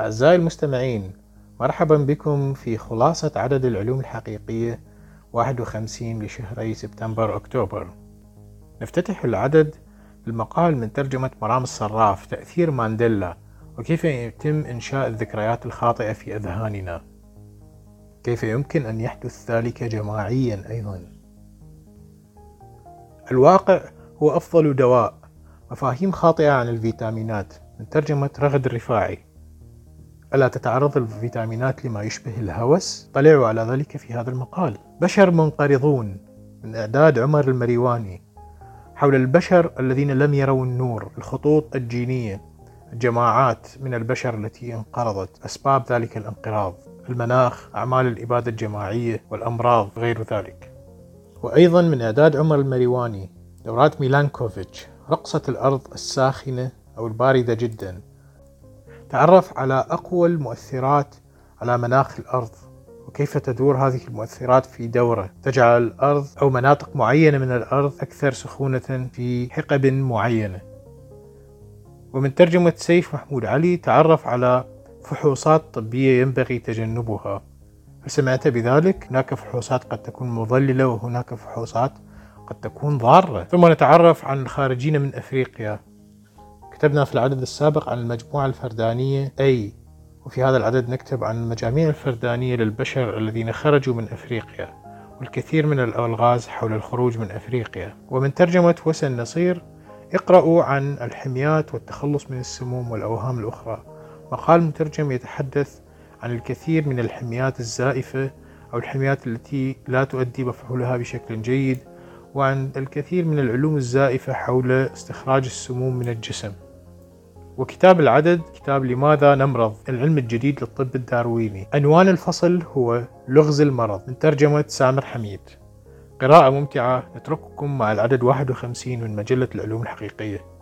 أعزائي المستمعين مرحبا بكم في خلاصة عدد العلوم الحقيقية 51 لشهري سبتمبر أكتوبر. نفتتح العدد بالمقال من ترجمة مرام الصراف تأثير مانديلا وكيف يتم إنشاء الذكريات الخاطئة في أذهاننا. كيف يمكن أن يحدث ذلك جماعيا أيضا؟ الواقع هو أفضل دواء مفاهيم خاطئة عن الفيتامينات من ترجمة رغد الرفاعي. ألا تتعرض الفيتامينات لما يشبه الهوس؟ طلعوا على ذلك في هذا المقال. بشر منقرضون من إعداد عمر المريواني حول البشر الذين لم يروا النور الخطوط الجينية الجماعات من البشر التي انقرضت أسباب ذلك الانقراض المناخ أعمال الإبادة الجماعية والأمراض غير ذلك. وأيضا من إعداد عمر المريواني دورات ميلانكوفيتش رقصة الأرض الساخنة أو الباردة جدا. تعرف على أقوى المؤثرات على مناخ الأرض وكيف تدور هذه المؤثرات في دورة؟ تجعل الأرض أو مناطق معينة من الأرض أكثر سخونة في حقب معينة. ومن ترجمة سيف محمود علي تعرف على فحوصات طبية ينبغي تجنبها. هل سمعت بذلك؟ هناك فحوصات قد تكون مضللة وهناك فحوصات قد تكون ضارة. ثم نتعرف عن الخارجين من أفريقيا. كتبنا في العدد السابق عن المجموعة الفردانية أي وفي هذا العدد نكتب عن المجاميع الفردانية للبشر الذين خرجوا من أفريقيا والكثير من الألغاز حول الخروج من أفريقيا. ومن ترجمة وسن نصير اقرأوا عن الحميات والتخلص من السموم والأوهام الأخرى. مقال مترجم يتحدث عن الكثير من الحميات الزائفة أو الحميات التي لا تؤدي مفعولها بشكل جيد وعن الكثير من العلوم الزائفة حول استخراج السموم من الجسم. وكتاب العدد كتاب لماذا نمرض؟ العلم الجديد للطب الدارويني. عنوان الفصل هو لغز المرض. من ترجمة سامر حميد. قراءة ممتعة. نترككم مع العدد 51 من مجلة العلوم الحقيقية.